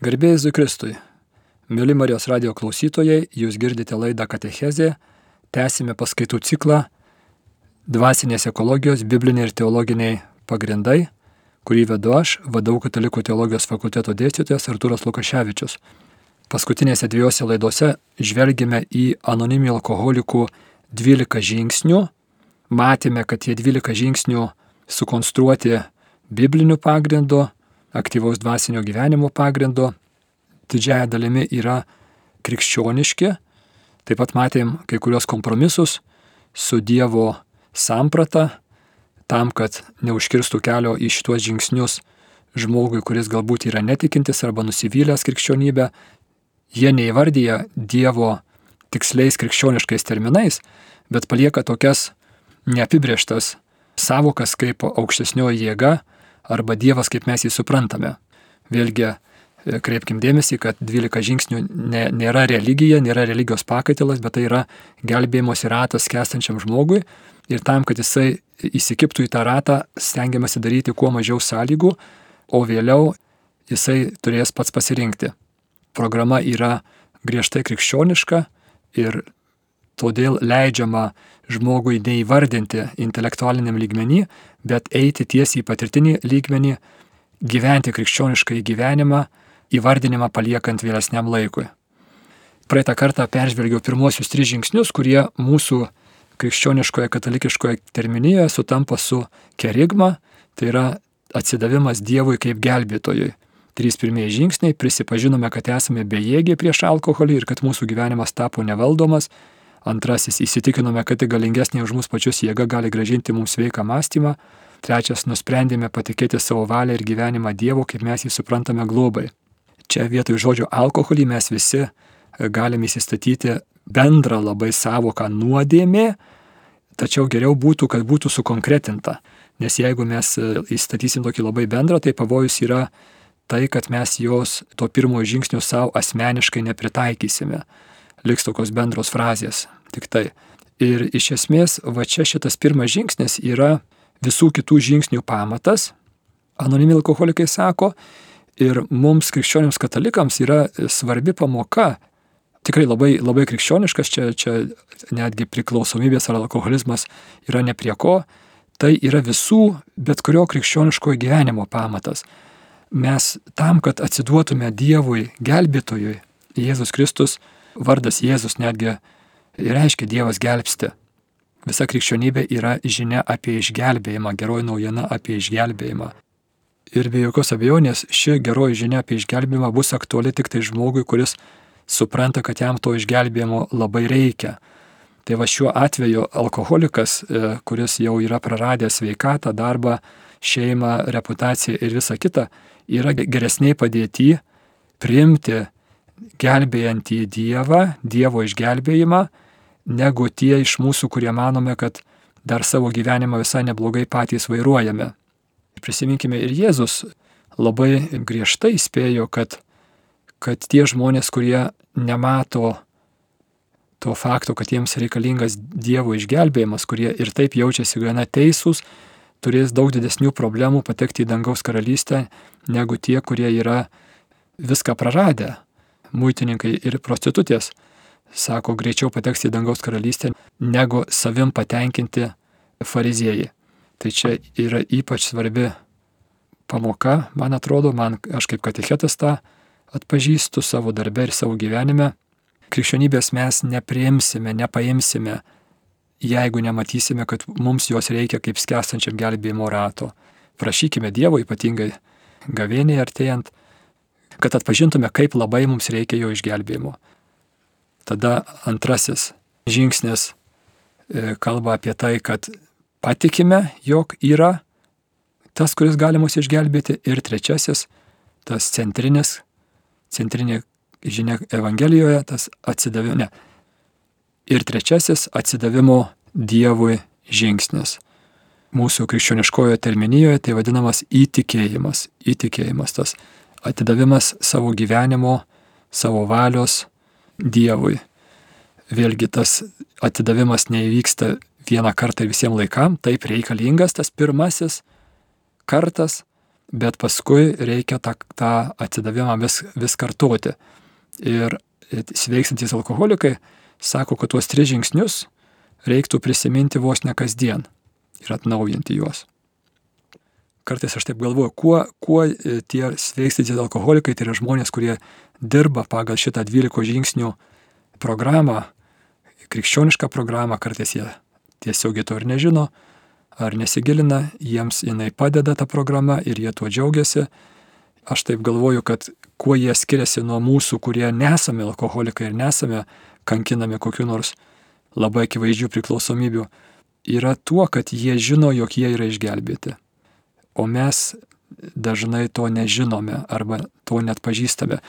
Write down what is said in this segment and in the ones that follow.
Garbėjai Zikristui. Mėly Marijos radio klausytojai, jūs girdite laidą Katechezė, tęsime paskaitų ciklą Dvasinės ekologijos, bibliniai ir teologiniai pagrindai, kurį vedu aš, vadau Katalikų teologijos fakulteto dėstytojas Arturas Lukaševičius. Paskutinėse dviejose laidose žvelgime į anoniminių alkoholikų 12 žingsnių. Matėme, kad tie 12 žingsnių sukonstruoti bibliniu pagrindu, aktyvaus dvasinio gyvenimo pagrindu, didžiaja dalimi yra krikščioniški. Taip pat matėm kai kurios kompromisus su Dievo samprata, tam, kad neužkirstų kelio į šituos žingsnius žmogui, kuris galbūt yra netikintis arba nusivylęs krikščionybę. Jie neįvardyja Dievo tiksliais krikščioniškais terminais, bet palieka tokias neapibrieštas savokas kaip aukštesnioji jėga arba Dievas, kaip mes jį suprantame. Vėlgi, kreipkim dėmesį, kad 12 žingsnių ne, nėra religija, nėra religijos pakaitilas, bet tai yra gelbėjimosi ratas kestančiam žmogui ir tam, kad jisai įsikiptų į tą ratą, stengiamasi daryti kuo mažiau sąlygų, o vėliau jisai turės pats pasirinkti. Programa yra griežtai krikščioniška ir todėl leidžiama žmogui neįvardinti intelektualiniam lygmenį, bet eiti tiesiai į patirtinį lygmenį, gyventi krikščioniškai gyvenimą, įvardinimą paliekant vėlesniam laikui. Praeitą kartą peržvelgiau pirmosius tris žingsnius, kurie mūsų krikščioniškoje katalikiškoje terminijoje sutampa su kerigma, tai yra atsidavimas Dievui kaip gelbėtojui. Trys pirmieji žingsniai - prisipažinome, kad esame bejėgiai prieš alkoholį ir kad mūsų gyvenimas tapo nevaldomas. Antrasis - įsitikinome, kad tai galingesnė už mus pačius jėga gali gražinti mums sveiką mąstymą. Trečias - nusprendėme patikėti savo valią ir gyvenimą Dievo, kaip mes jį suprantame globai. Čia vietoj žodžio alkoholį mes visi galime įsistatyti bendrą labai savoką nuodėmė, tačiau geriau būtų, kad būtų sukonkretinta. Nes jeigu mes įstatysim tokį labai bendrą, tai pavojus yra tai, kad mes jos to pirmojo žingsnio savo asmeniškai nepritaikysime. Liks tokios bendros frazės. Tik tai. Ir iš esmės, va čia šitas pirmas žingsnis yra visų kitų žingsnių pamatas. Anonimi alkoholikai sako, Ir mums krikščionims katalikams yra svarbi pamoka, tikrai labai, labai krikščioniškas, čia, čia netgi priklausomybės ar alkoholizmas yra ne prie ko, tai yra visų, bet kurio krikščioniškojo gyvenimo pamatas. Mes tam, kad atsiduotume Dievui, gelbėtojui, Jėzus Kristus, vardas Jėzus netgi reiškia Dievas gelbsti. Visa krikščionybė yra žinia apie išgelbėjimą, geroji naujiena apie išgelbėjimą. Ir be jokios abejonės ši geroji žinia apie išgelbėjimą bus aktuali tik tai žmogui, kuris supranta, kad jam to išgelbėjimo labai reikia. Tai va šiuo atveju alkoholikas, e, kuris jau yra praradęs sveikatą, darbą, šeimą, reputaciją ir visą kitą, yra geresniai padėti priimti gelbėjantį Dievą, Dievo išgelbėjimą, negu tie iš mūsų, kurie manome, kad dar savo gyvenimą visai neblogai patys vairuojame. Prisiminkime ir Jėzus labai griežtai spėjo, kad, kad tie žmonės, kurie nemato to fakto, kad jiems reikalingas Dievo išgelbėjimas, kurie ir taip jaučiasi gana teisūs, turės daug didesnių problemų patekti į dangaus karalystę, negu tie, kurie yra viską praradę. Muitininkai ir prostitutės, sako, greičiau pateks į dangaus karalystę, negu savim patenkinti fariziejai. Tai čia yra ypač svarbi pamoka, man atrodo, man aš kaip katechetas tą atpažįstu savo darbę ir savo gyvenime. Krikščionybės mes nepriimsime, nepaimsime, jeigu nematysime, kad mums jos reikia kaip skęstančiam gelbėjimo rato. Prašykime Dievo, ypatingai gavėniai artėjant, kad atpažintume, kaip labai mums reikia jo išgelbėjimo. Tada antrasis žingsnis e, kalba apie tai, kad patikime, jog yra tas, kuris gali mus išgelbėti. Ir trečiasis, tas centrinis, centrinė žinia Evangelijoje, tas atsidavimo. Ne. Ir trečiasis atsidavimo Dievui žingsnis. Mūsų krikščioniškojo terminijoje tai vadinamas įtikėjimas. Įtikėjimas tas atidavimas savo gyvenimo, savo valios Dievui. Vėlgi tas atidavimas neįvyksta vieną kartą ir visiems laikam, taip reikalingas tas pirmasis kartas, bet paskui reikia tą, tą atsidavimą vis, vis kartoti. Ir sveiksantis alkoholikai sako, kad tuos tris žingsnius reiktų prisiminti vos ne kasdien ir atnaujinti juos. Kartais aš taip galvoju, kuo, kuo e, tie sveikstantys alkoholikai, tai yra žmonės, kurie dirba pagal šitą 12 žingsnių programą, krikščionišką programą, kartais jie tiesiogiai to ir nežino, ar nesigilina, jiems jinai padeda ta programa ir jie tuo džiaugiasi. Aš taip galvoju, kad kuo jie skiriasi nuo mūsų, kurie nesame alkoholikai ir nesame kankinami kokiu nors labai akivaizdžių priklausomybių, yra tuo, kad jie žino, jog jie yra išgelbėti. O mes dažnai to nežinome arba to net pažįstame.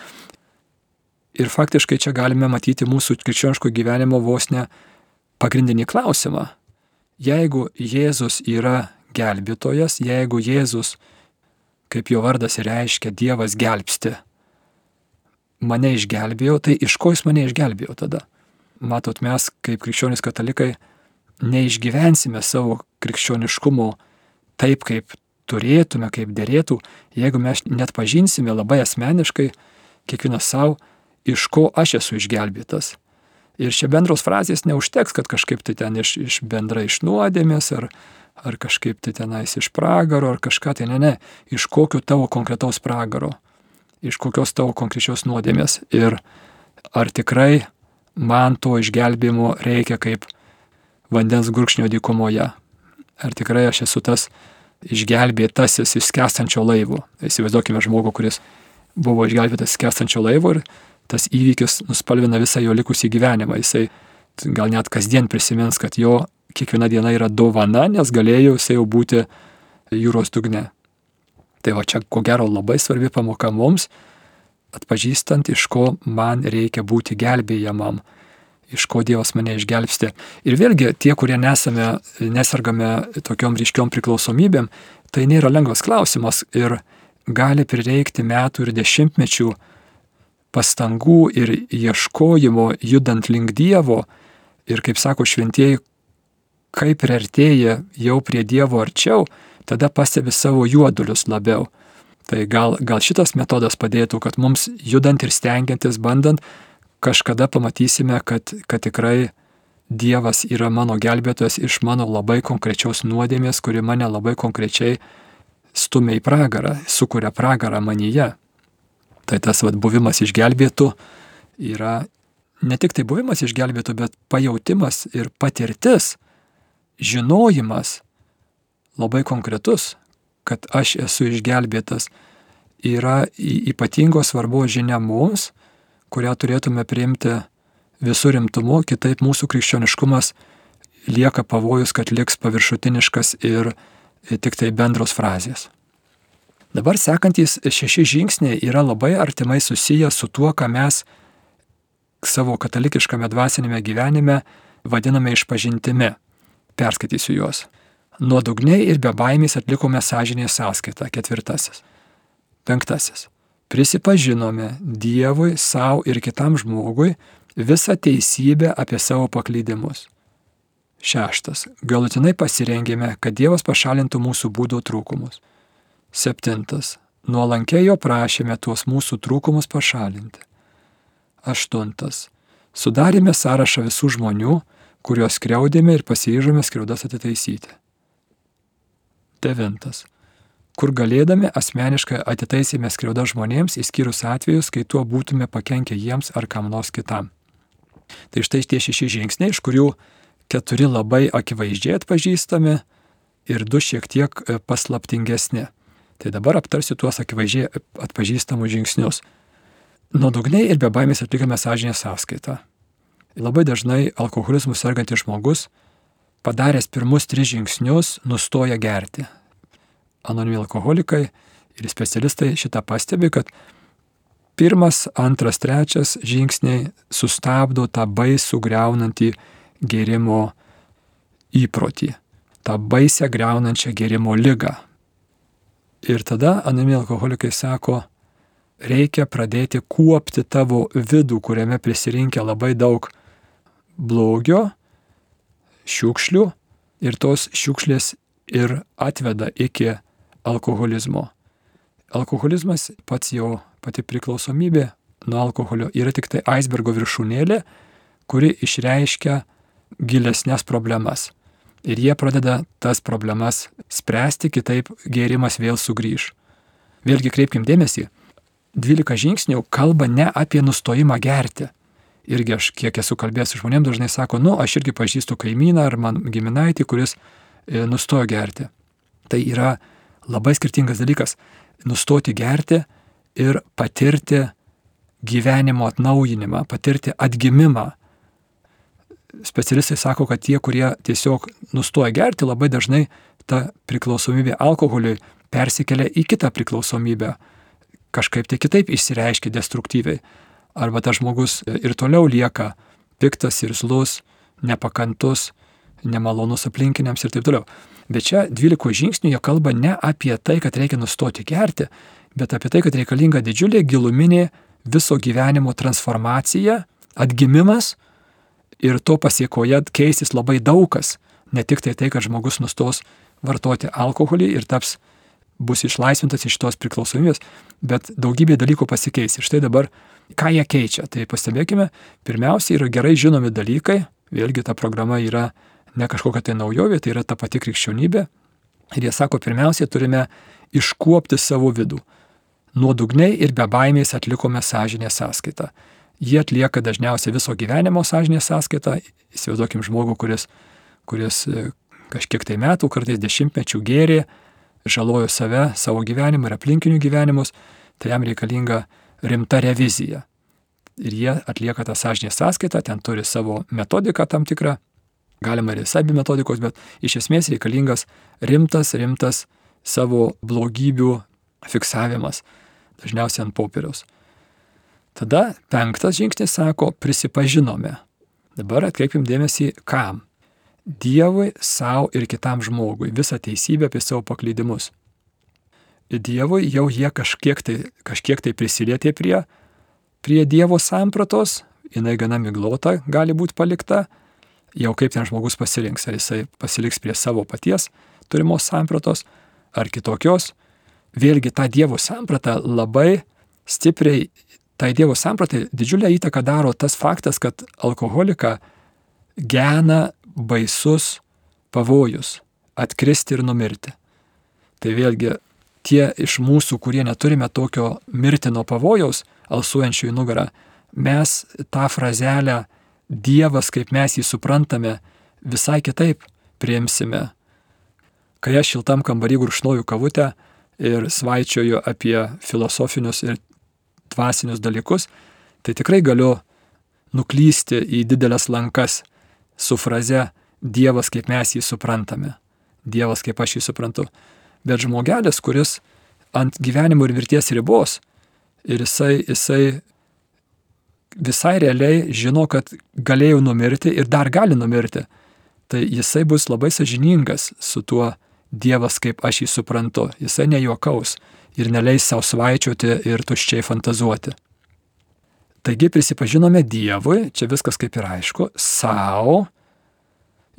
Ir faktiškai čia galime matyti mūsų krikščioniško gyvenimo vos ne pagrindinį klausimą jeigu Jėzus yra gelbėtojas, jeigu Jėzus, kaip jo vardas reiškia, Dievas gelbsti, mane išgelbėjo, tai iš ko jis mane išgelbėjo tada? Matot, mes kaip krikščionys katalikai neišgyvensime savo krikščioniškumo taip, kaip turėtume, kaip dėrėtų, jeigu mes net pažinsime labai asmeniškai, kiekvienas savo, iš ko aš esu išgelbėtas. Ir čia bendros frazės neužteks, kad kažkaip tai ten iš, iš bendrai iš nuodėmės ar, ar kažkaip tai tenais iš pragaro ar kažką tai ne, ne, iš kokio tavo konkretaus pragaro, iš kokios tavo konkrečios nuodėmės ir ar tikrai man to išgelbėjimo reikia kaip vandens gurkšnio dykumoje, ar tikrai aš esu tas išgelbėtasis iš skęstančio laivo. Įsivaizduokime žmogų, kuris buvo išgelbėtas skęstančio laivo ir tas įvykis nuspalvina visą jo likusį gyvenimą. Jisai gal net kasdien prisimins, kad jo kiekviena diena yra dovana, nes galėjo jisai jau būti jūros dugne. Tai va čia ko gero labai svarbi pamoka mums, atpažįstant, iš ko man reikia būti gelbėjamam, iš ko Dievas mane išgelbsti. Ir vėlgi tie, kurie nesame, nesargame tokiom ryškiom priklausomybėm, tai nėra lengvas klausimas ir gali prireikti metų ir dešimtmečių, pastangų ir ieškojimo judant link Dievo ir, kaip sako šventieji, kai priartėja jau prie Dievo arčiau, tada pastebi savo juodulius labiau. Tai gal, gal šitas metodas padėtų, kad mums judant ir stengiantis, bandant, kažkada pamatysime, kad, kad tikrai Dievas yra mano gelbėtojas iš mano labai konkrečios nuodėmės, kuri mane labai konkrečiai stumia į pragarą, sukuria pragarą manyje. Tai tas vad buvimas išgelbėtų yra ne tik tai buvimas išgelbėtų, bet pajautimas ir patirtis, žinojimas labai konkretus, kad aš esu išgelbėtas, yra ypatingos svarbos žinia mums, kurią turėtume priimti visų rimtumu, kitaip mūsų krikščioniškumas lieka pavojus, kad liks paviršutiniškas ir tik tai bendros frazės. Dabar sekantys šeši žingsniai yra labai artimai susiję su tuo, ką mes savo katalikiškame dvasinėme gyvenime vadiname išpažintimi. Perskaitysiu juos. Nuodugniai ir be baimės atlikome sąžinės sąskaitą. Ketvirtasis. Penktasis. Prisipažinome Dievui, savo ir kitam žmogui visą teisybę apie savo paklydimus. Šeštas. Galutinai pasirengėme, kad Dievas pašalintų mūsų būdo trūkumus. Septintas. Nuolankiai jo prašėme tuos mūsų trūkumus pašalinti. Aštuntas. Sudarėme sąrašą visų žmonių, kuriuos skriaudėme ir pasiryžome skriaudas atitaisyti. Devintas. Kur galėdami asmeniškai atitaisėme skriaudas žmonėms, įskyrus atvejus, kai tuo būtume pakenkę jiems ar kam nors kitam. Tai štai tie šeši žingsniai, iš kurių keturi labai akivaizdžiai atpažįstami ir du šiek tiek e, paslaptingesni. Tai dabar aptarsiu tuos akivaizdžiai atpažįstamus žingsnius. Nuodugniai ir be baimės atlikame sąžinę sąskaitą. Labai dažnai alkoholizmų sergantis žmogus, padaręs pirmus tris žingsnius, nustoja gerti. Anonimi alkoholikai ir specialistai šitą pastebi, kad pirmas, antras, trečias žingsniai sustabdo tą baisų greunantį gerimo įprotį, tą baisę greunančią gerimo lygą, Ir tada anonimi alkoholikai sako, reikia pradėti kuopti tavo vidų, kuriame prisirinkia labai daug blogio, šiukšlių ir tos šiukšlės ir atveda iki alkoholizmo. alkoholizmas pats jo pati priklausomybė nuo alkoholio yra tik tai aisbergo viršūnėlė, kuri išreiškia gilesnės problemas. Ir jie pradeda tas problemas spręsti, kitaip gėrimas vėl sugrįž. Vėlgi kreipkim dėmesį, 12 žingsnių kalba ne apie nustojimą gerti. Irgi aš kiek esu kalbėjęs žmonėms dažnai sako, nu, aš irgi pažįstu kaimyną ar man giminaitį, kuris e, nustojo gerti. Tai yra labai skirtingas dalykas - nustoti gerti ir patirti gyvenimo atnaujinimą, patirti atgimimą. Specialistai sako, kad tie, kurie tiesiog nustoja gerti, labai dažnai ta priklausomybė alkoholiui persikelia į kitą priklausomybę. Kažkaip tai kitaip išsireiškia destruktyviai. Arba tas žmogus ir toliau lieka piktas ir zlus, nepakantus, nemalonus aplinkiniams ir taip toliau. Bet čia 12 žingsnių jie kalba ne apie tai, kad reikia nustoti gerti, bet apie tai, kad reikalinga didžiulė giluminė viso gyvenimo transformacija, atgimimas ir to pasiekoje keisis labai daug kas. Ne tik tai tai, kad žmogus nustos vartoti alkoholį ir taps, bus išlaisvintas iš tos priklausomybės, bet daugybė dalykų pasikeis. Ir štai dabar, ką jie keičia. Tai pastebėkime, pirmiausia yra gerai žinomi dalykai, vėlgi ta programa yra ne kažkokia tai naujovė, tai yra ta pati krikščionybė. Ir jie sako, pirmiausia, turime iškuopti savo vidų nuodugniai ir be baimės atlikome sąžinės sąskaitą. Jie atlieka dažniausiai viso gyvenimo sąžinės sąskaitą. Įsivaizduokim žmogų, kuris, kuris e, kažkiek tai metų, kartais dešimtmečių gėrė, žalojo save, savo gyvenimą ir aplinkinių gyvenimus, tai jam reikalinga rimta revizija. Ir jie atlieka tą sąžinės sąskaitą, ten turi savo metodiką tam tikrą, galima ir visai be metodikos, bet iš esmės reikalingas rimtas, rimtas savo blogybių fiksavimas dažniausiai ant popieriaus. Tada penktas žingsnis sako, prisipažinome. Dabar atkreipim dėmesį, kam. Dievui, savo ir kitam žmogui visą teisybę apie savo paklydimus. Dievui jau jie kažkiek tai, kažkiek tai prisilietė prie, prie Dievo sampratos, jinai gana miglota gali būti palikta, jau kaip ten žmogus pasirinks, ar jisai pasiliks prie savo paties turimos sampratos, ar kitokios, vėlgi tą Dievo sampratą labai stipriai, tai Dievo sampratai didžiulę įtaką daro tas faktas, kad alkoholiką gena baisus pavojus - atkristi ir numirti. Tai vėlgi tie iš mūsų, kurie neturime tokio mirtino pavojaus, alsuojančių į nugarą, mes tą frazelę Dievas, kaip mes jį suprantame, visai kitaip priimsime. Kai aš šiltam kambarį guršnoju kavutę, ir svaičioju apie filosofinius ir dvasinius dalykus, tai tikrai galiu nuklysti į didelės lankas su fraze Dievas kaip mes jį suprantame. Dievas kaip aš jį suprantu. Bet žmogelis, kuris ant gyvenimo ir mirties ribos ir jisai, jisai visai realiai žino, kad galėjau numirti ir dar gali numirti, tai jisai bus labai sažiningas su tuo Dievas, kaip aš jį suprantu, jisai nejuokaus ir neleis savo svaičiuoti ir tuščiai fantazuoti. Taigi prisipažinome Dievui, čia viskas kaip ir aišku, savo,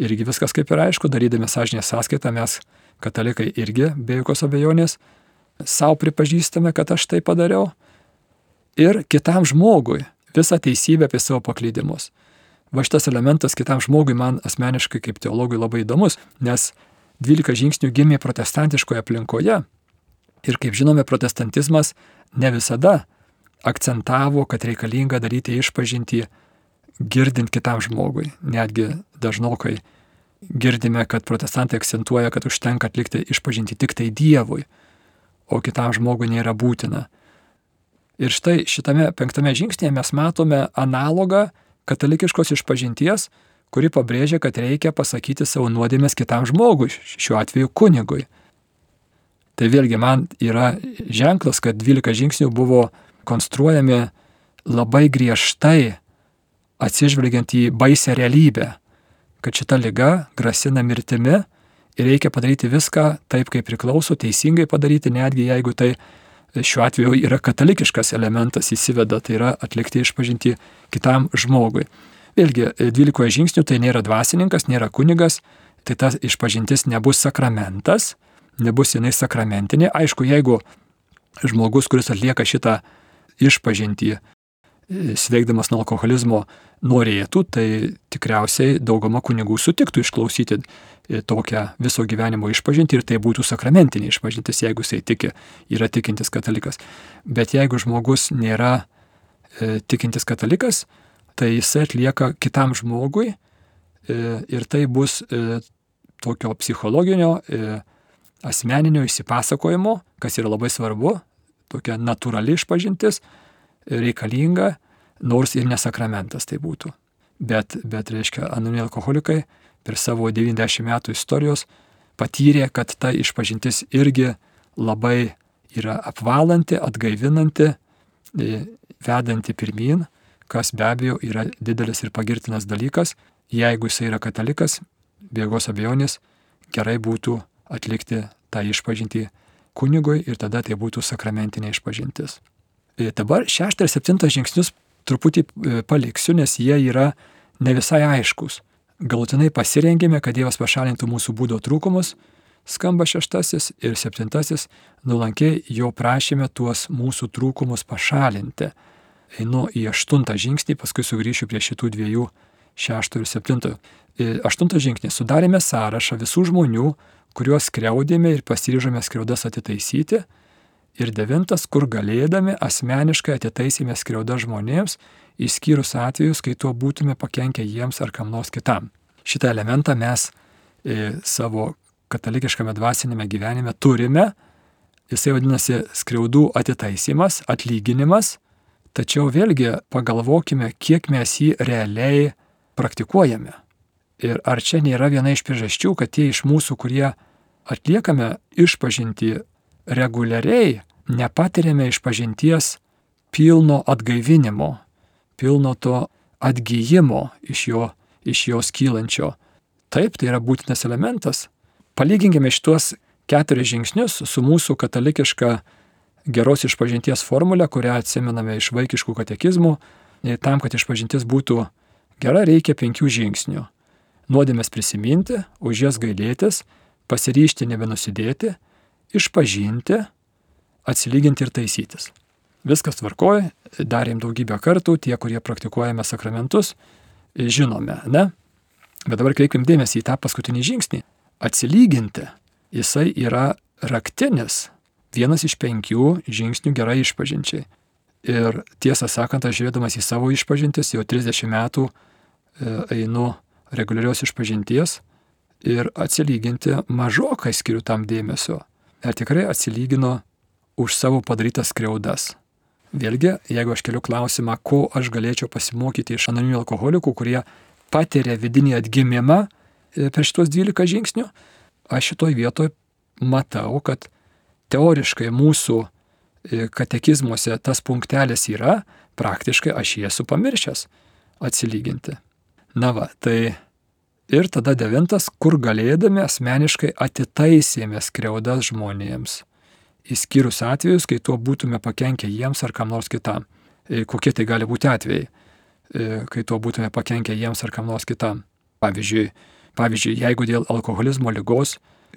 irgi viskas kaip ir aišku, darydami sąžinę sąskaitą mes, katalikai, irgi be jokios abejonės, savo pripažįstame, kad aš tai padariau, ir kitam žmogui visą teisybę apie savo paklydimus. Va šitas elementas kitam žmogui man asmeniškai kaip teologui labai įdomus, nes 12 žingsnių gimė protestantiškoje aplinkoje. Ir kaip žinome, protestantizmas ne visada akcentavo, kad reikalinga daryti išpažinti girdint kitam žmogui. Netgi dažnokai girdime, kad protestantai akcentuoja, kad užtenka atlikti išpažinti tik tai Dievui, o kitam žmogui nėra būtina. Ir štai šitame penktame žingsnėje mes matome analogą katalikiškos išpažinties, kuri pabrėžia, kad reikia pasakyti savo nuodėmės kitam žmogui, šiuo atveju kunigui. Tai vėlgi man yra ženklas, kad 12 žingsnių buvo konstruojami labai griežtai, atsižvelgiant į baisę realybę, kad šita lyga grasina mirtimi ir reikia padaryti viską taip, kaip priklauso, teisingai padaryti, netgi jeigu tai šiuo atveju yra katalikiškas elementas įsiveda, tai yra atlikti išpažinti kitam žmogui. Vėlgi, 12 e, žingsnių tai nėra dvasininkas, nėra kunigas, tai ta išpažintis nebus sakramentas, nebus jinai sakramentinė. Aišku, jeigu žmogus, kuris atlieka šitą išpažinti, sveikdamas nuo alkoholizmo, norėtų, tai tikriausiai dauguma kunigų sutiktų išklausyti tokią viso gyvenimo išpažinti ir tai būtų sakramentinė išpažintis, jeigu jisai tiki, yra tikintis katalikas. Bet jeigu žmogus nėra e, tikintis katalikas, tai jisai atlieka kitam žmogui e, ir tai bus e, tokio psichologinio, e, asmeninio įsipasakojimo, kas yra labai svarbu, tokia natūrali išpažintis, reikalinga, nors ir nesakramentas tai būtų. Bet, bet reiškia, anoniminiai alkoholikai per savo 90 metų istorijos patyrė, kad ta išpažintis irgi labai yra apvalanti, atgaivinanti, e, vedanti pirmin, kas be abejo yra didelis ir pagirtinas dalykas. Jeigu jisai yra katalikas, jokios abejonės, gerai būtų atlikti tą išpažinti kunigui ir tada tai būtų sakramentinė išpažintis. E, dabar šeštą ir septintą žingsnius truputį e, paliksiu, nes jie yra ne visai aiškus. Galutinai pasirengėme, kad Dievas pašalintų mūsų būdo trūkumus, skamba šeštasis ir septintasis, nulankiai jo prašėme tuos mūsų trūkumus pašalinti. Einu į aštuntą žingsnį, paskui sugrįšiu prie šitų dviejų, šešto ir septinto. E, aštuntas žingsnis. Sudarėme sąrašą visų žmonių, kuriuos skriaudėme ir pasiryžome skriaudas atitaisyti Ir devintas, kur galėdami asmeniškai atitaisėme skriaudą žmonėms, išskyrus atvejus, kai tuo būtume pakenkę jiems ar kam nors kitam. Šitą elementą mes e, savo katalikiškame dvasinėme gyvenime turime. Jisai vadinasi skriaudų atitaisimas, atlyginimas. Tačiau vėlgi pagalvokime, kiek mes jį realiai praktikuojame. Ir ar čia nėra viena iš priežasčių, kad tie iš mūsų, kurie atliekame išpažinti reguliariai nepatiriame iš pažinties pilno atgaivinimo, pilno to atgyjimo iš jo, iš jos kylančio. Taip, tai yra būtinas elementas. Palyginkime šituos keturis žingsnius su mūsų katalikiška geros išpažinties formulė, kurią atsimename iš vaikiškų katekizmų. Tam, kad išpažintis būtų gera, reikia penkių žingsnių. Nuodėmės prisiminti, už jas gailėtis, pasiryšti nebenusidėti, išpažinti, atsilyginti ir taisytis. Viskas tvarkoja, darėm daugybę kartų, tie, kurie praktikuojame sakramentus, žinome, ne? Bet dabar kreipim dėmesį į tą paskutinį žingsnį. Atsilyginti, jisai yra raktinis, vienas iš penkių žingsnių gerai išpažinčiai. Ir tiesą sakant, aš žiūrėdamas į savo išpažintis, jau 30 metų e, einu reguliarios išpažinties ir atsilyginti mažokai skiriu tam dėmesio ar tikrai atsilygino už savo padarytas skriaudas. Vėlgi, jeigu aš keliu klausimą, ko aš galėčiau pasimokyti iš anoniminių alkoholikų, kurie patiria vidinį atgimimą e, per šitos 12 žingsnių, aš šitoj vietoj matau, kad teoriškai mūsų e, katekizmuose tas punktelis yra, praktiškai aš jį esu pamiršęs atsilyginti. Na va, tai Ir tada devintas, kur galėdami asmeniškai atitaisėme skriaudas žmonėms, įskyrus atvejus, kai tuo būtume pakenkę jiems ar kam nors kitam. E, kokie tai gali būti atvejai, e, kai tuo būtume pakenkę jiems ar kam nors kitam. Pavyzdžiui, pavyzdžiui, jeigu dėl alkoholizmo lygos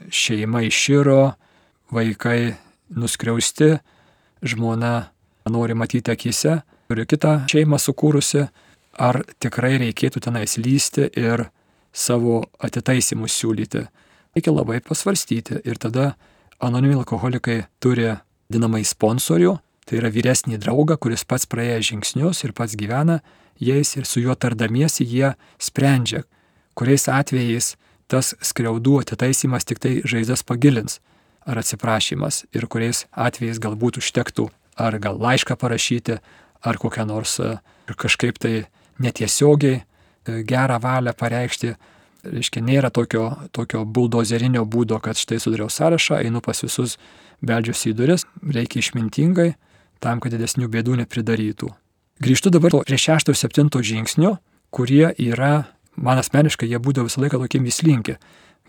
šeima iširo, vaikai nuskriausti, žmona nori matyti akise, turi kitą šeimą sukūrusi, ar tikrai reikėtų tenais lysti ir savo atitaisimus siūlyti. Reikia labai pasvarstyti ir tada anonimi alkoholikai turi dinamai sponsorių, tai yra vyresnį draugą, kuris pats praėjo žingsnius ir pats gyvena jais ir su juo tardamiesi jie sprendžia, kuriais atvejais tas skriaudų atitaisimas tik tai žaizdas pagilins ar atsiprašymas ir kuriais atvejais galbūt užtektų ar gal laišką parašyti, ar kokią nors kažkaip tai netiesiogiai gerą valią pareikšti, reiškia, nėra tokio, tokio buldozerinio būdo, kad štai sudariau sąrašą, einu pas visus, beldžiuosi į duris, reikia išmintingai, tam, kad didesnių bėdų nepridarytų. Grįžtu dabar prie šešto ir septinto žingsnio, kurie yra, man asmeniškai, jie būdavo visą laiką tokie mislinki,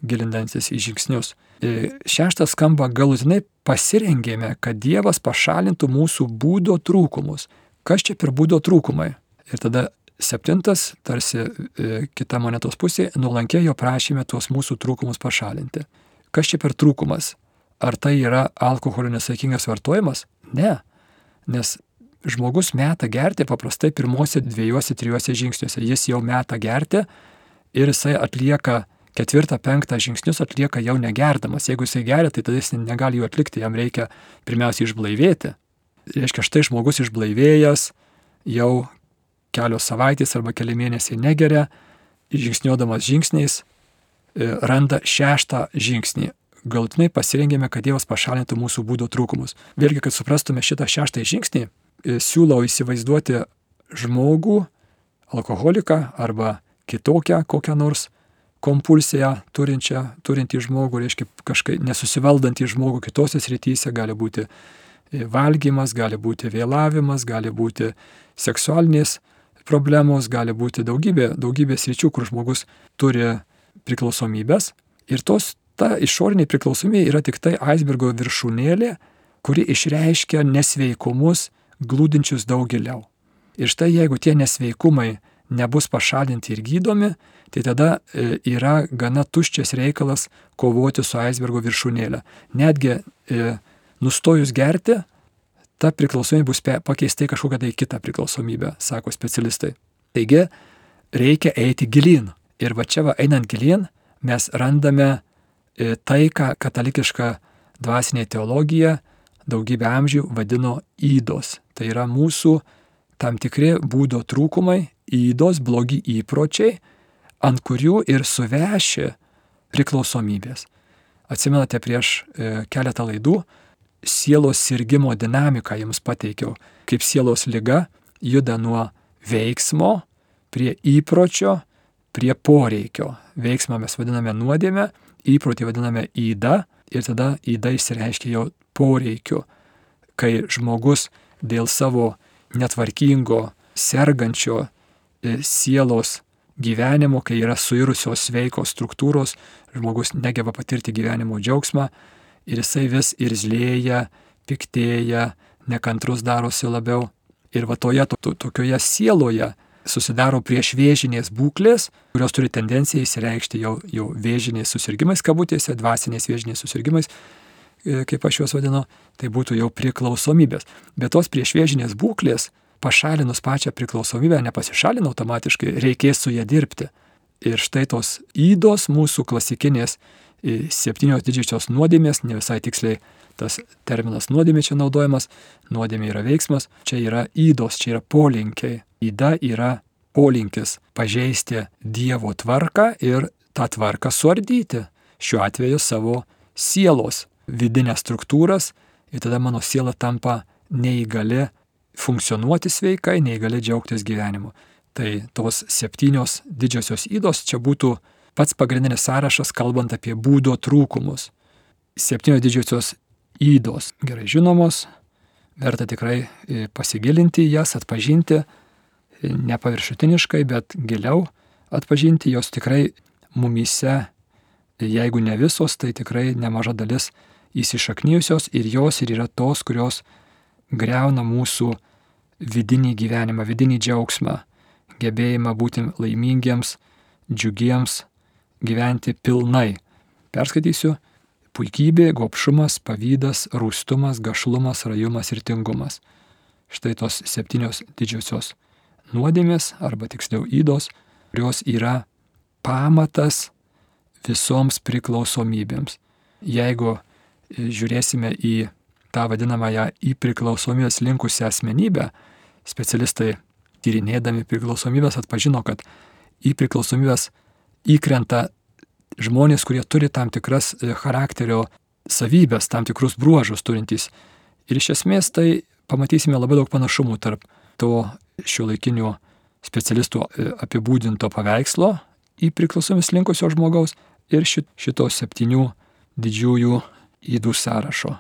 gilindantis į žingsnius. E, šeštas skamba galutinai pasirengėme, kad Dievas pašalintų mūsų būdo trūkumus. Kas čia per būdo trūkumai? Ir tada Septintas, tarsi e, kita monetos pusė, nuolankė jo prašymė tuos mūsų trūkumus pašalinti. Kas čia per trūkumas? ar tai yra alkoholio nesaikingas vartojimas? Ne. Nes žmogus meta gerti paprastai pirmose dviejose, trijuose žingsniuose. Jis jau meta gerti ir jisai atlieka ketvirtą, penktą žingsnius atlieka jau negerdamas. Jeigu jisai geria, tai tada jis negali jų atlikti, jam reikia pirmiausia išblaivėti. Reiškia, štai žmogus išblaivėjęs jau kelios savaitės arba keli mėnesiai negeria, žingsniuodamas žingsniais e, randa šeštą žingsnį. Galtinai pasirengėme, kad Dievas pašalintų mūsų būdo trūkumus. Vėlgi, kad suprastume šitą šeštą žingsnį, e, siūlau įsivaizduoti žmogų, alkoholiką arba kitokią kokią nors kompulsiją turinčią, turintį žmogų, reiškia kažkaip nesusivaldantį žmogų kitose srityse, gali būti e, valgymas, gali būti vėlavimas, gali būti seksualinės problemos, gali būti daugybė, daugybė sričių, kur žmogus turi priklausomybės. Ir tos, ta išorinė priklausomybė yra tik tai aisbergo viršūnėlė, kuri išreiškia nesveikumus glūdinčius daug giliau. Ir štai jeigu tie nesveikumai nebus pašalinti ir gydomi, tai tada e, yra gana tuščias reikalas kovoti su aisbergo viršūnėlė. Netgi e, nustojus gerti, ta priklausomybė bus pakeista į kažkokią tai kitą priklausomybę, sako specialistai. Taigi reikia eiti gilin. Ir va čia va einant gilin mes randame e, tai, ką katalikiška dvasinė teologija daugybę amžių vadino įdos. Tai yra mūsų tam tikri būdo trūkumai, įdos, blogi įpročiai, ant kurių ir suveši priklausomybės. Atsimenate prieš e, keletą laidų sielos sirgimo dinamiką jums pateikiau, kaip sielos lyga juda nuo veiksmo prie įpročio, prie poreikio. Veiksmą mes vadiname nuodėmę, įprotį vadiname įda ir tada įda išsireiškia jau poreikiu, kai žmogus dėl savo netvarkingo, sergančio e, sielos gyvenimo, kai yra suirusios sveikos struktūros, žmogus negeba patirti gyvenimo džiaugsmą, ir jisai vis irzlėja, piktėja, nekantrus darosi labiau. Ir va toje to, to, tokioje sieloje susidaro prieš vėžinės būklės, kurios turi tendenciją įsireikšti jau, jau vėžiniais susirgymais, kabutėse, dvasiniais vėžiniais susirgymais, e, kaip aš juos vadinu, tai būtų jau priklausomybės. Bet tos prieš vėžinės būklės, pašalinus pačią priklausomybę, nepasišalina automatiškai, reikės su ją dirbti. Ir štai tos įdos mūsų klasikinės septynios didžiosios nuodėmės, ne visai tiksliai tas terminas nuodėmė čia naudojamas, nuodėmė yra veiksmas, čia yra įdos, čia yra polinkiai. Įda yra polinkis pažeisti Dievo tvarką ir tą tvarką suardyti, šiuo atveju savo sielos vidinės struktūras ir tada mano siela tampa neįgali funkcionuoti sveikai, neįgali džiaugtis gyvenimu. Tai tos septynios didžiosios įdos čia būtų pats pagrindinis sąrašas, kalbant apie būdo trūkumus. Septynios didžiosios įdos gerai žinomos, verta tikrai e, pasigilinti jas, atpažinti, e, nepaviršutiniškai, bet giliau atpažinti, jos tikrai mumyse, jeigu ne visos, tai tikrai nemaža dalis įsišaknyjusios ir jos ir yra tos, kurios greuna mūsų vidinį gyvenimą, vidinį džiaugsmą, gebėjimą būti laimingiems, džiugiems, gyventi pilnai. Perskaitysiu. Puikybė, gopšumas, pavydas, rūstumas, gašlumas, rajumas ir tingumas. Štai tos septynios didžiosios nuodėmės, arba tiksliau įdos, kurios yra pamatas visoms priklausomybėms. Jeigu e, žiūrėsime į tą vadinamąją į priklausomybės linkusią asmenybę, specialistai tyrinėdami priklausomybės atpažino, kad į priklausomybės įkrenta žmonės, kurie turi tam tikras e, charakterio savybės, tam tikrus bruožus turintys. Ir iš esmės tai pamatysime labai daug panašumų tarp to šio laikinio specialistų e, apibūdinto paveikslo į priklausomis linkusio žmogaus ir šito septynių didžiųjų įdų sąrašo.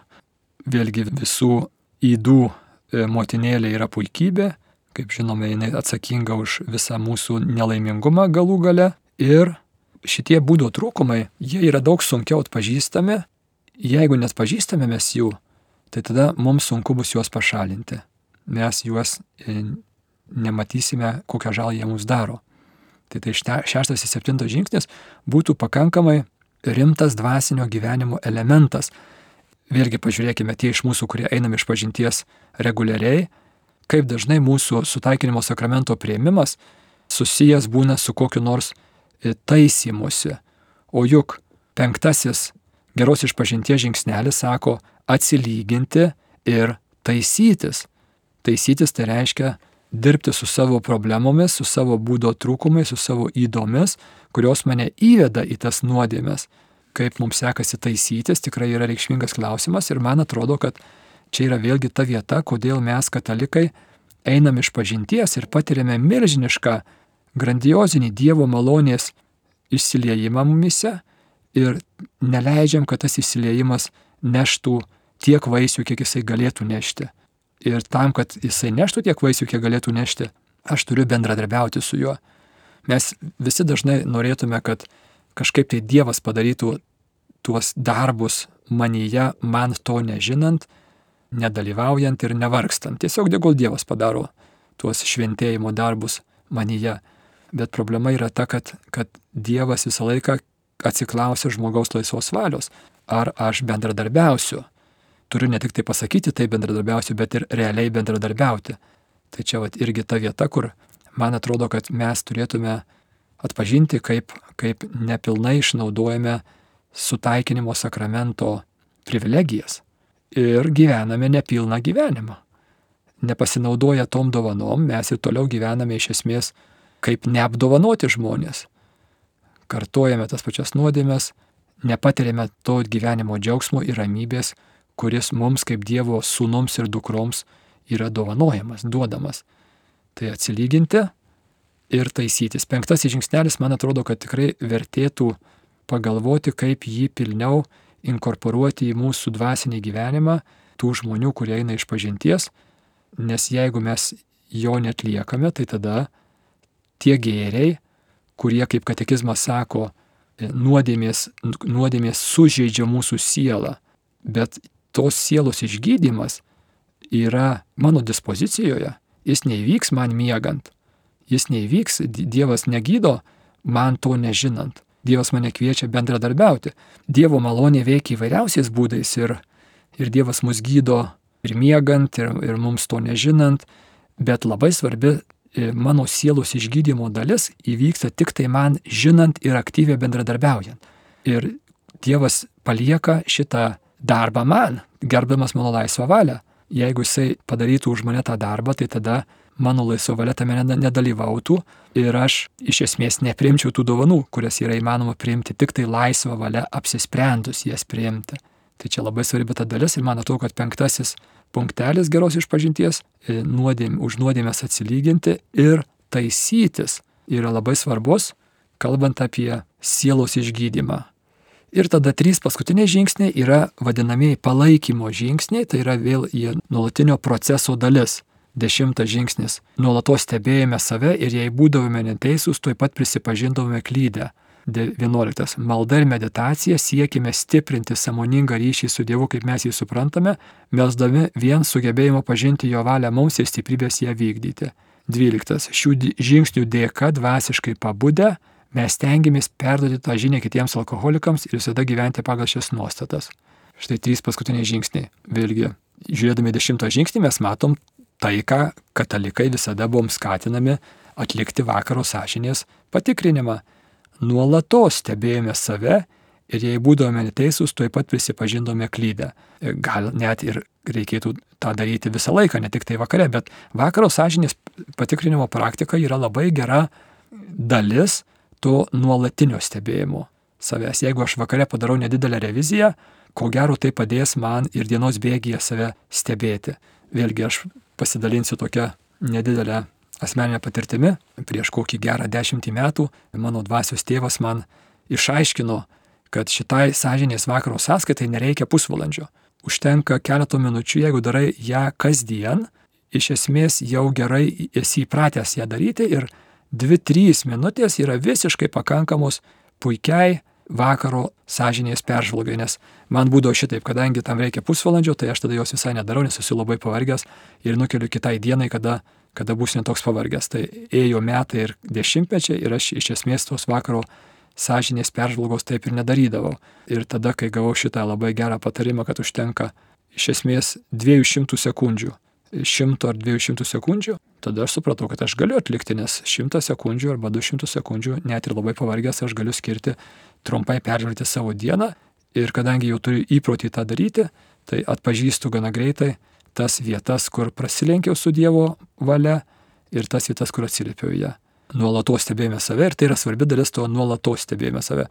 Vėlgi visų įdų e, motinėlė yra puikybė, kaip žinome, jinai atsakinga už visą mūsų nelaimingumą galų gale ir šitie būdo trūkumai, jie yra daug sunkiau atpažįstami. Jeigu net pažįstame mes jų, tai tada mums sunku bus juos pašalinti. Mes juos e, nematysime, kokią žalą jie mums daro. Tai tai šeštas ir septintas žingsnis būtų pakankamai rimtas dvasinio gyvenimo elementas. Vėlgi pažiūrėkime tie iš mūsų, kurie einam iš pažinties reguliariai, kaip dažnai mūsų sutaikinimo sakramento prieimimas susijęs būna su kokiu nors taisymusi. O juk penktasis geros išpažinties žingsnelis sako atsilyginti ir taisytis. Taisytis tai reiškia dirbti su savo problemomis, su savo būdo trūkumais, su savo įdomis, kurios mane įveda į tas nuodėmės. Kaip mums sekasi taisytis, tikrai yra reikšmingas klausimas ir man atrodo, kad čia yra vėlgi ta vieta, kodėl mes katalikai einam iš pažinties ir patiriame milžinišką, grandiozinį Dievo malonės išsiliejimą mumise ir neleidžiam, kad tas išsiliejimas neštų tiek vaisių, kiek jisai galėtų nešti. Ir tam, kad jisai neštų tiek vaisių, kiek galėtų nešti, aš turiu bendradarbiauti su juo. Mes visi dažnai norėtume, kad kažkaip tai Dievas padarytų tuos darbus manyje, man to nežinant, nedalyvaujant ir nevargstant. Tiesiog dėkul Dievas padaro tuos šventėjimo darbus manyje. Bet problema yra ta, kad, kad Dievas visą laiką atsiklausia žmogaus laisvos valios. Ar aš bendradarbiausiu? Turiu ne tik tai pasakyti, tai bendradarbiausiu, bet ir realiai bendradarbiauti. Tai čia vat, irgi ta vieta, kur man atrodo, kad mes turėtume atpažinti, kaip, kaip nepilnai išnaudojame sutaikinimo sakramento privilegijas ir gyvename nepilną gyvenimą. Nepasinaudoję tom dovanom, mes ir toliau gyvename iš esmės kaip neapdovanoti žmonės. Kartojame tas pačias nuodėmės, nepatiriame to gyvenimo džiaugsmo ir ramybės, kuris mums kaip Dievo sūnums ir dukroms yra dovanojamas, duodamas. Tai atsilyginti ir taisytis. Penktasis žingsnelis, man atrodo, kad tikrai vertėtų pagalvoti, kaip jį pilniau inkorporuoti į mūsų dvasinį gyvenimą tų žmonių, kurie eina iš pažinties, nes jeigu mes jo netliekame, tai tada tie gėriai, kurie, kaip katekizmas sako, nuodėmės, nuodėmės sužeidžia mūsų sielą, bet tos sielos išgydymas yra mano dispozicijoje, jis neįvyks man miegant, jis neįvyks, Dievas negydo man to nežinant. Dievas mane kviečia bendradarbiauti. Dievo malonė veikia įvairiausiais būdais ir, ir Dievas mus gydo ir miegant, ir, ir mums to nežinant, bet labai svarbi E, mano sielos išgydymo dalis įvyksta tik tai man žinant ir aktyviai bendradarbiaujant. Ir Dievas palieka šitą darbą man, gerbdamas mano laisvą valią. Jeigu jisai padarytų už mane tą darbą, tai tada mano laisva valia tame nedalyvautų ir aš iš esmės neprimčiau tų dovanų, kurias yra įmanoma priimti tik tai laisvą valią apsisprendus jas priimti. Tai čia labai svarbi ta dalis ir man atrodo, kad penktasis punktelis geros išpažinties e, nuodėm, už nuodėmės atsilyginti ir taisytis yra labai svarbus, kalbant apie sielos išgydymą. Ir tada trys paskutiniai žingsniai yra vadinamieji palaikymo žingsniai, tai yra vėl jie nuolatinio proceso dalis. Dešimtas žingsnis. Nuolatos stebėjome save ir jei būdavome neteisūs, tuoj pat prisipažindavome klydę. 11. Malda ir meditacija siekime stiprinti samoningą ryšį su Dievu, kaip mes jį suprantame, melsdami vien sugebėjimo pažinti jo valią mums ir stiprybės ją vykdyti. 12. Šių žingsnių dėka dvasiškai pabudę mes tengiamės perduoti tą žinią kitiems alkoholikams ir visada gyventi pagal šias nuostatas. Štai trys paskutiniai žingsniai. Vėlgi, žiūrėdami dešimtą žingsnį mes matom tai, ką katalikai visada buvom skatinami atlikti vakaro sąžinės patikrinimą nuolatos stebėjome save ir jei būdavome neteisūs, tuoj pat prisipažindome klydę. Gal net ir reikėtų tą daryti visą laiką, ne tik tai vakare, bet vakaro sąžinės patikrinimo praktika yra labai gera dalis to nuolatinio stebėjimo savęs. Jeigu aš vakare padarau nedidelę reviziją, ko gero tai padės man ir dienos bėgyje save stebėti. Vėlgi aš pasidalinsiu tokią nedidelę asmeninė patirtimi, prieš kokį gerą dešimtį metų mano dvasios tėvas man išaiškino, kad šitai sąžinės vakaro sąskaitai nereikia pusvalandžio. Užtenka keletų minučių, jeigu darai ją kasdien, iš esmės jau gerai esi įpratęs ją daryti ir 2-3 minutės yra visiškai pakankamos puikiai vakaro sąžinės peržvalgai, nes man būdavo šitaip, kadangi tam reikia pusvalandžio, tai aš tada jos visai nedarau, nes esu labai pavargęs ir nukeliu kitai dienai, kada kada būsiu netoks pavargęs. Tai ėjo metai ir dešimtmečiai ir aš iš esmės tos vakaro sąžinės peržvalgos taip ir nedarydavau. Ir tada, kai gavau šitą labai gerą patarimą, kad užtenka iš esmės 200 sekundžių, 100 ar 200 sekundžių, tada aš supratau, kad aš galiu atlikti, nes 100 sekundžių arba 200 sekundžių, net ir labai pavargęs, aš galiu skirti trumpai peržvelgti savo dieną. Ir kadangi jau turiu įprotį tą daryti, tai atpažįstu gana greitai tas vietas, kur prasilenkiau su Dievo valia ir tas vietas, kur atsiliepiau ją nuolatos stebėjome save ir tai yra svarbi dalis to nuolatos stebėjome save.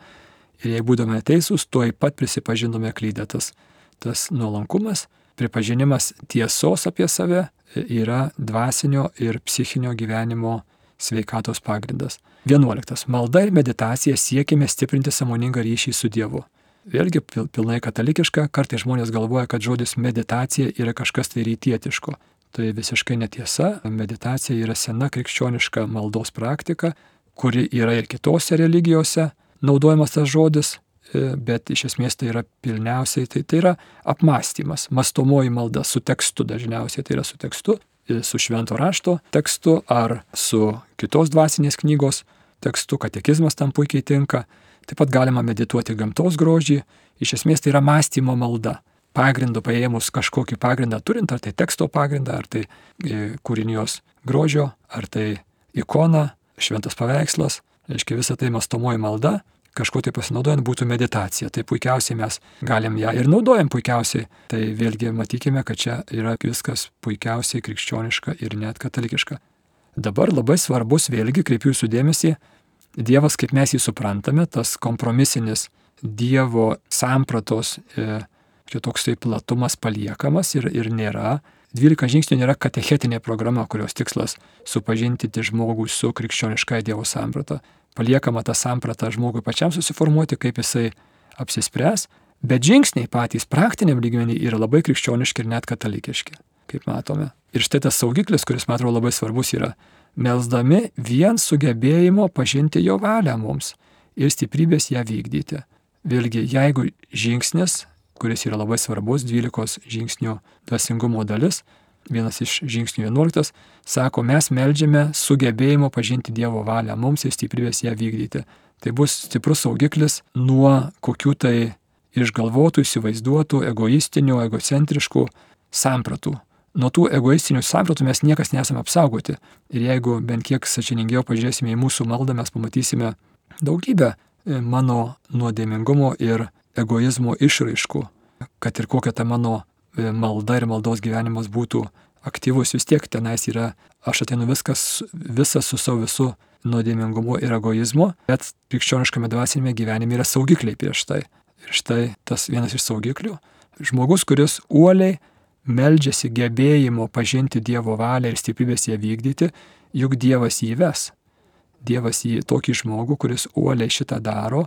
Ir jei būdame teisūs, tuoj pat prisipažinome klydetas. Tas nuolankumas, pripažinimas tiesos apie save yra dvasinio ir psichinio gyvenimo sveikatos pagrindas. 11. Malda ir meditacija siekime stiprinti samoningą ryšį su Dievu. Vėlgi pilnai katalikiška, kartai žmonės galvoja, kad žodis meditacija yra kažkas tai rytietiško. Tai visiškai netiesa. Meditacija yra sena krikščioniška maldos praktika, kuri yra ir kitose religijose naudojamas tas žodis, e, bet iš esmės tai yra pilniausiai, tai, tai yra apmąstymas, mastomoji malda su tekstu dažniausiai, tai yra su tekstu, e, su švento rašto tekstu ar su kitos dvasinės knygos tekstu, katekizmas tam puikiai tinka. Taip pat galima medituoti gamtos grožį, iš esmės tai yra mąstymo malda pagrindu paėmus kažkokį pagrindą turint, ar tai teksto pagrindą, ar tai e, kūrinijos grožio, ar tai ikona, šventas paveikslas, reiškia visą tai mastomoji malda, kažkuo tai pasinaudojant būtų meditacija. Tai puikiausiai mes galim ją ir naudojam puikiausiai. Tai vėlgi matykime, kad čia yra viskas puikiausiai krikščioniška ir net katalikiška. Dabar labai svarbus, vėlgi kreipiu jūsų dėmesį, Dievas, kaip mes jį suprantame, tas kompromisinis Dievo sampratos e, čia toksai platumas paliekamas ir, ir nėra. 12 žingsnių nėra katechetinė programa, kurios tikslas supažinti žmogų su krikščioniškai Dievo samprata. Paliekama ta samprata žmogui pačiam susiformuoti, kaip jisai apsispręs, bet žingsniai patys praktiniam lygmenį yra labai krikščioniški ir net katalikiški, kaip matome. Ir štai tas saugiklis, kuris man atrodo labai svarbus yra, melsdami vien sugebėjimo pažinti jo valią mums ir stiprybės ją vykdyti. Vėlgi, jeigu žingsnis kuris yra labai svarbus, 12 žingsnių dvasingumo dalis, vienas iš žingsnių 11, sako, mes melžiame sugebėjimo pažinti Dievo valią, mums ir stiprybės ją vykdyti. Tai bus stiprus saugiklis nuo kokių tai išgalvotų, įsivaizduotų, egoistinių, egocentriškų sampratų. Nuo tų egoistinių sampratų mes niekas nesame apsaugoti. Ir jeigu bent kiek sačiningiau pažiūrėsime į mūsų maldą, mes pamatysime daugybę e, mano nuodėmingumo ir egoizmo išraiškų, kad ir kokia ta mano e, malda ir maldos gyvenimas būtų aktyvus, vis tiek tenais yra, aš ateinu viskas, visas su savo visu nuodėmingumu ir egoizmu, bet krikščioniškame dvasinėme gyvenime yra saugikliai prieš tai. Ir štai tas vienas iš saugiklių. Žmogus, kuris uoliai meldžiasi gebėjimo pažinti Dievo valią ir stiprybės ją vykdyti, juk Dievas jį ves. Dievas jį tokį žmogų, kuris uoliai šitą daro,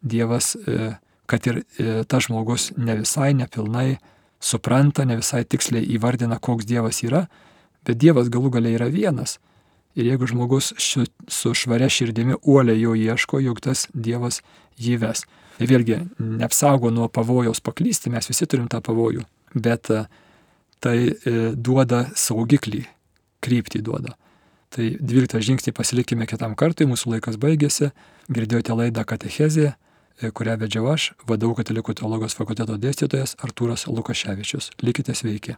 Dievas e, kad ir e, tas žmogus ne visai nepilnai supranta, ne visai tiksliai įvardina, koks Dievas yra, bet Dievas galų galiai yra vienas. Ir jeigu žmogus ši, su švaria širdimi uoliai jo ieško, juk tas Dievas jį ves. Tai vėlgi, neapsaugo nuo pavojaus paklysti, mes visi turim tą pavojų, bet e, tai e, duoda saugiklį, kryptį duoda. Tai 12 žingsnį pasilikime kitam kartui, mūsų laikas baigėsi, girdėjote laidą Katechezė kurią vedžiau aš, vadovų katalikų teologijos fakulteto dėstytojas Artūras Lukaševičius. Likite sveiki.